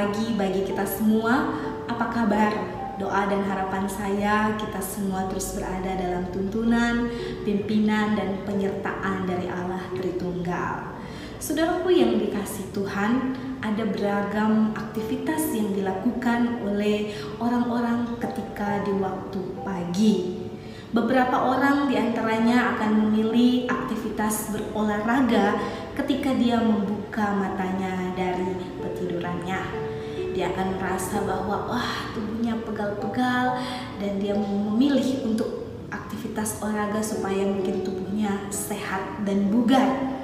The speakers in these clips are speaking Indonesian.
pagi bagi kita semua. Apa kabar? Doa dan harapan saya kita semua terus berada dalam tuntunan, pimpinan dan penyertaan dari Allah Tritunggal. Saudaraku yang dikasih Tuhan, ada beragam aktivitas yang dilakukan oleh orang-orang ketika di waktu pagi. Beberapa orang di antaranya akan memilih aktivitas berolahraga ketika dia membuka matanya dari petidurannya. Dia akan merasa bahwa wah tubuhnya pegal-pegal dan dia memilih untuk aktivitas olahraga supaya mungkin tubuhnya sehat dan bugar.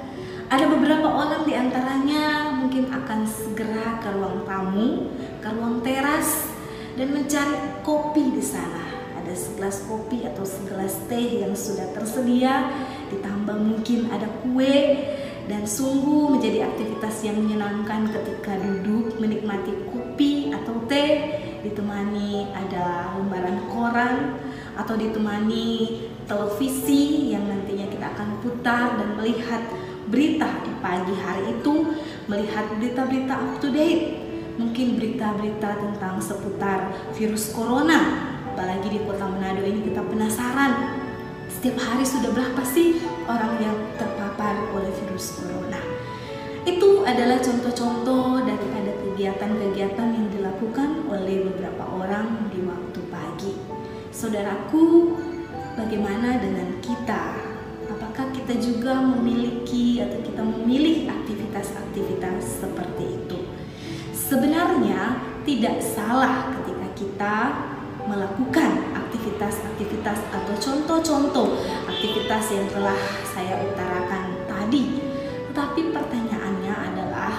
Ada beberapa orang di antaranya mungkin akan segera ke ruang tamu, ke ruang teras dan mencari kopi di sana ada segelas kopi atau segelas teh yang sudah tersedia, ditambah mungkin ada kue, dan sungguh menjadi aktivitas yang menyenangkan ketika duduk menikmati kopi atau teh, ditemani ada lembaran koran, atau ditemani televisi yang nantinya kita akan putar dan melihat berita di pagi hari itu, melihat berita-berita up to date, mungkin berita-berita tentang seputar virus corona apalagi di kota Manado ini kita penasaran. Setiap hari sudah berapa sih orang yang terpapar adalah contoh-contoh daripada kegiatan-kegiatan yang dilakukan oleh beberapa orang di waktu pagi. Saudaraku bagaimana dengan kita? Apakah kita juga memiliki atau kita memilih aktivitas-aktivitas seperti itu? Sebenarnya tidak salah ketika kita melakukan aktivitas-aktivitas atau contoh-contoh aktivitas yang telah saya utarakan tadi. Tetapi pertanyaannya adalah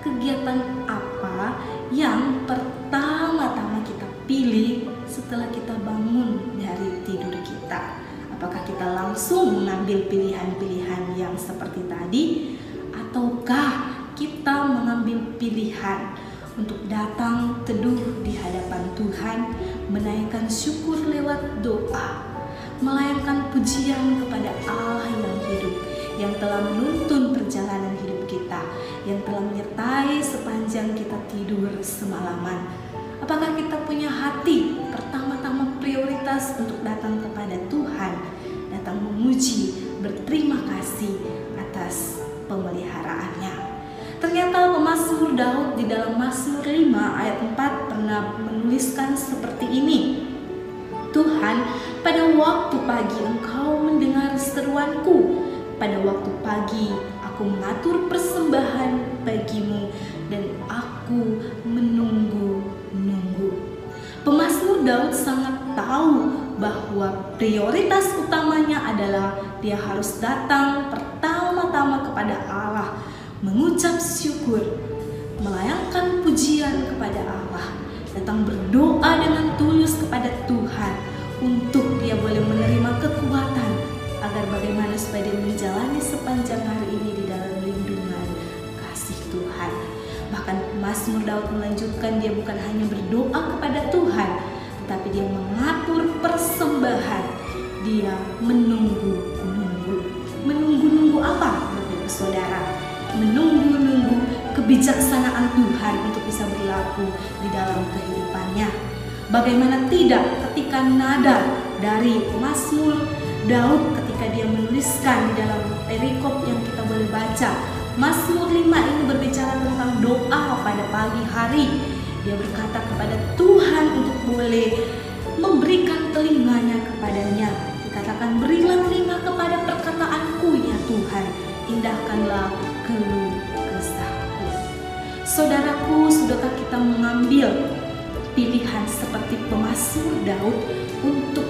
kegiatan apa yang pertama-tama kita pilih setelah kita bangun dari tidur kita? Apakah kita langsung mengambil pilihan-pilihan yang seperti tadi ataukah kita mengambil pilihan untuk datang teduh di hadapan Tuhan, menaikkan syukur lewat doa, melayangkan pujian kepada Allah yang hidup, yang telah menuntun perjalanan hidup kita, yang telah menyertai sepanjang kita tidur semalaman. Apakah kita punya hati pertama-tama prioritas untuk datang kepada Tuhan, datang memuji, berterima kasih atas pemeliharaannya. Ternyata pemazmur Daud di dalam Mazmur 5 ayat 4 pernah menuliskan seperti ini. Tuhan, pada waktu pagi engkau mendengar seruanku. Pada waktu pagi aku mengatur persembahan bagimu dan aku menunggu-nunggu. Pemazmur Daud sangat tahu bahwa prioritas utamanya adalah dia harus datang pertama-tama kepada Allah mengucap syukur, melayangkan pujian kepada Allah, datang berdoa dengan tulus kepada Tuhan untuk dia boleh supaya dia menjalani sepanjang hari ini di dalam lindungan kasih Tuhan. Bahkan Mazmur Daud melanjutkan dia bukan hanya berdoa kepada Tuhan, tetapi dia mengatur persembahan. Dia menunggu-nunggu. Menunggu-nunggu apa, Bapak Saudara? menunggu-nunggu kebijaksanaan Tuhan untuk bisa berlaku di dalam kehidupannya. Bagaimana tidak ketika nada dari Mazmur Daud ketika dia menuliskan di dalam perikop yang kita boleh baca. Mazmur 5 ini berbicara tentang doa pada pagi hari. Dia berkata kepada Tuhan untuk boleh memberikan telinganya kepadanya. Dikatakan berilah telinga kepada perkataanku ya Tuhan. Indahkanlah keluh kesahku. Saudaraku, sudahkah kita mengambil pilihan seperti pemasur Daud untuk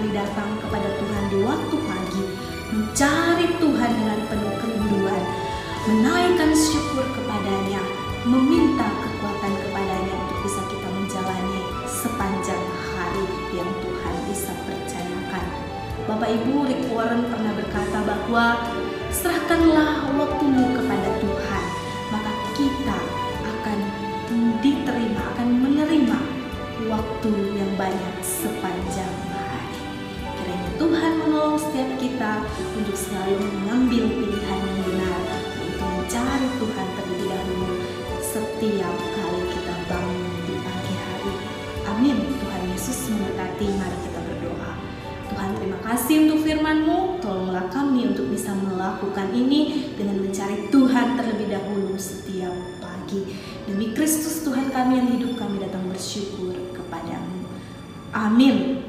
kali datang kepada Tuhan di waktu pagi, mencari Tuhan dengan penuh kerinduan, menaikkan syukur kepadanya, meminta kekuatan kepadanya untuk bisa kita menjalani sepanjang hari yang Tuhan bisa percayakan. Bapak Ibu Rick Warren pernah berkata bahwa serahkanlah waktumu kepada Tuhan, maka kita akan diterima, akan menerima waktu yang banyak sepanjang kita untuk selalu mengambil pilihan yang benar, untuk mencari Tuhan terlebih dahulu setiap kali kita bangun di pagi hari. Amin. Tuhan Yesus memberkati. Mari kita berdoa. Tuhan terima kasih untuk firman-Mu. Tolonglah kami untuk bisa melakukan ini dengan mencari Tuhan terlebih dahulu setiap pagi. Demi Kristus Tuhan kami yang hidup kami datang bersyukur kepadamu. Amin.